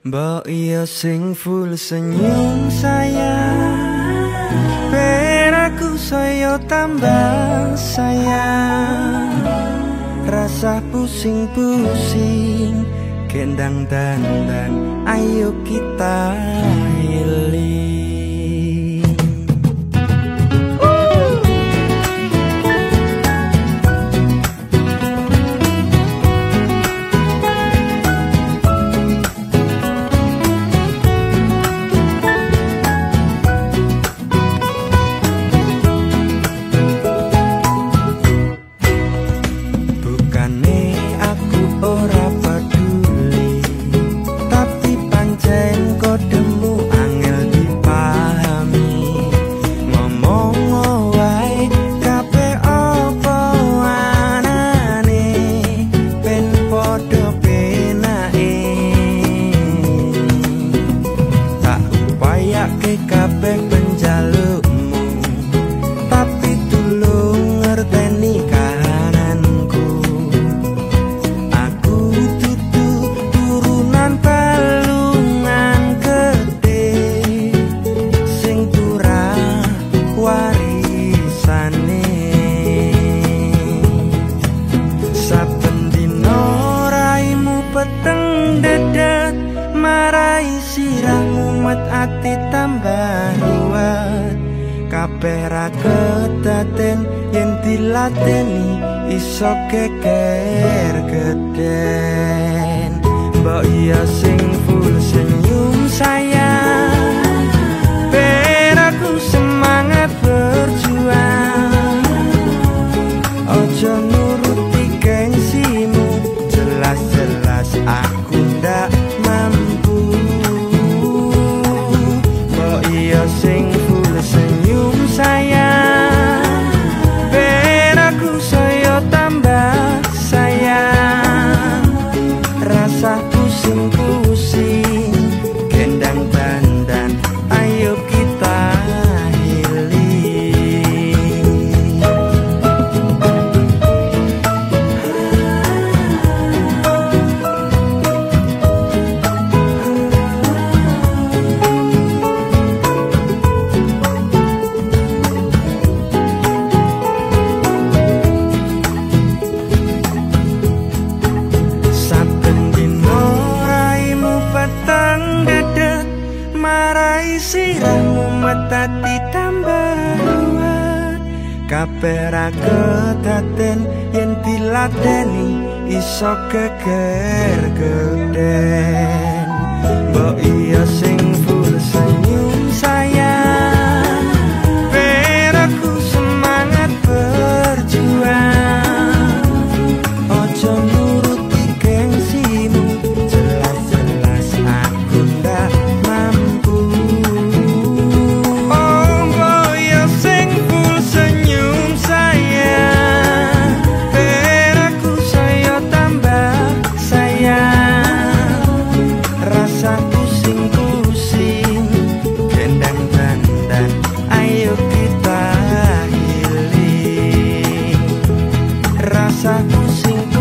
Mbok iya sing full senyum sayang. Peraku saya tambah sayang. Rasa pusing-pusing Kendang dandan Ayo kita ati tambah ruwet. Kabeh ra ketaten yen dilateni iso keker geden mbok iya sing siramu metati tambah ruwet kapera ketaten yen dilateni iso keker geden mbok iya rasa pusing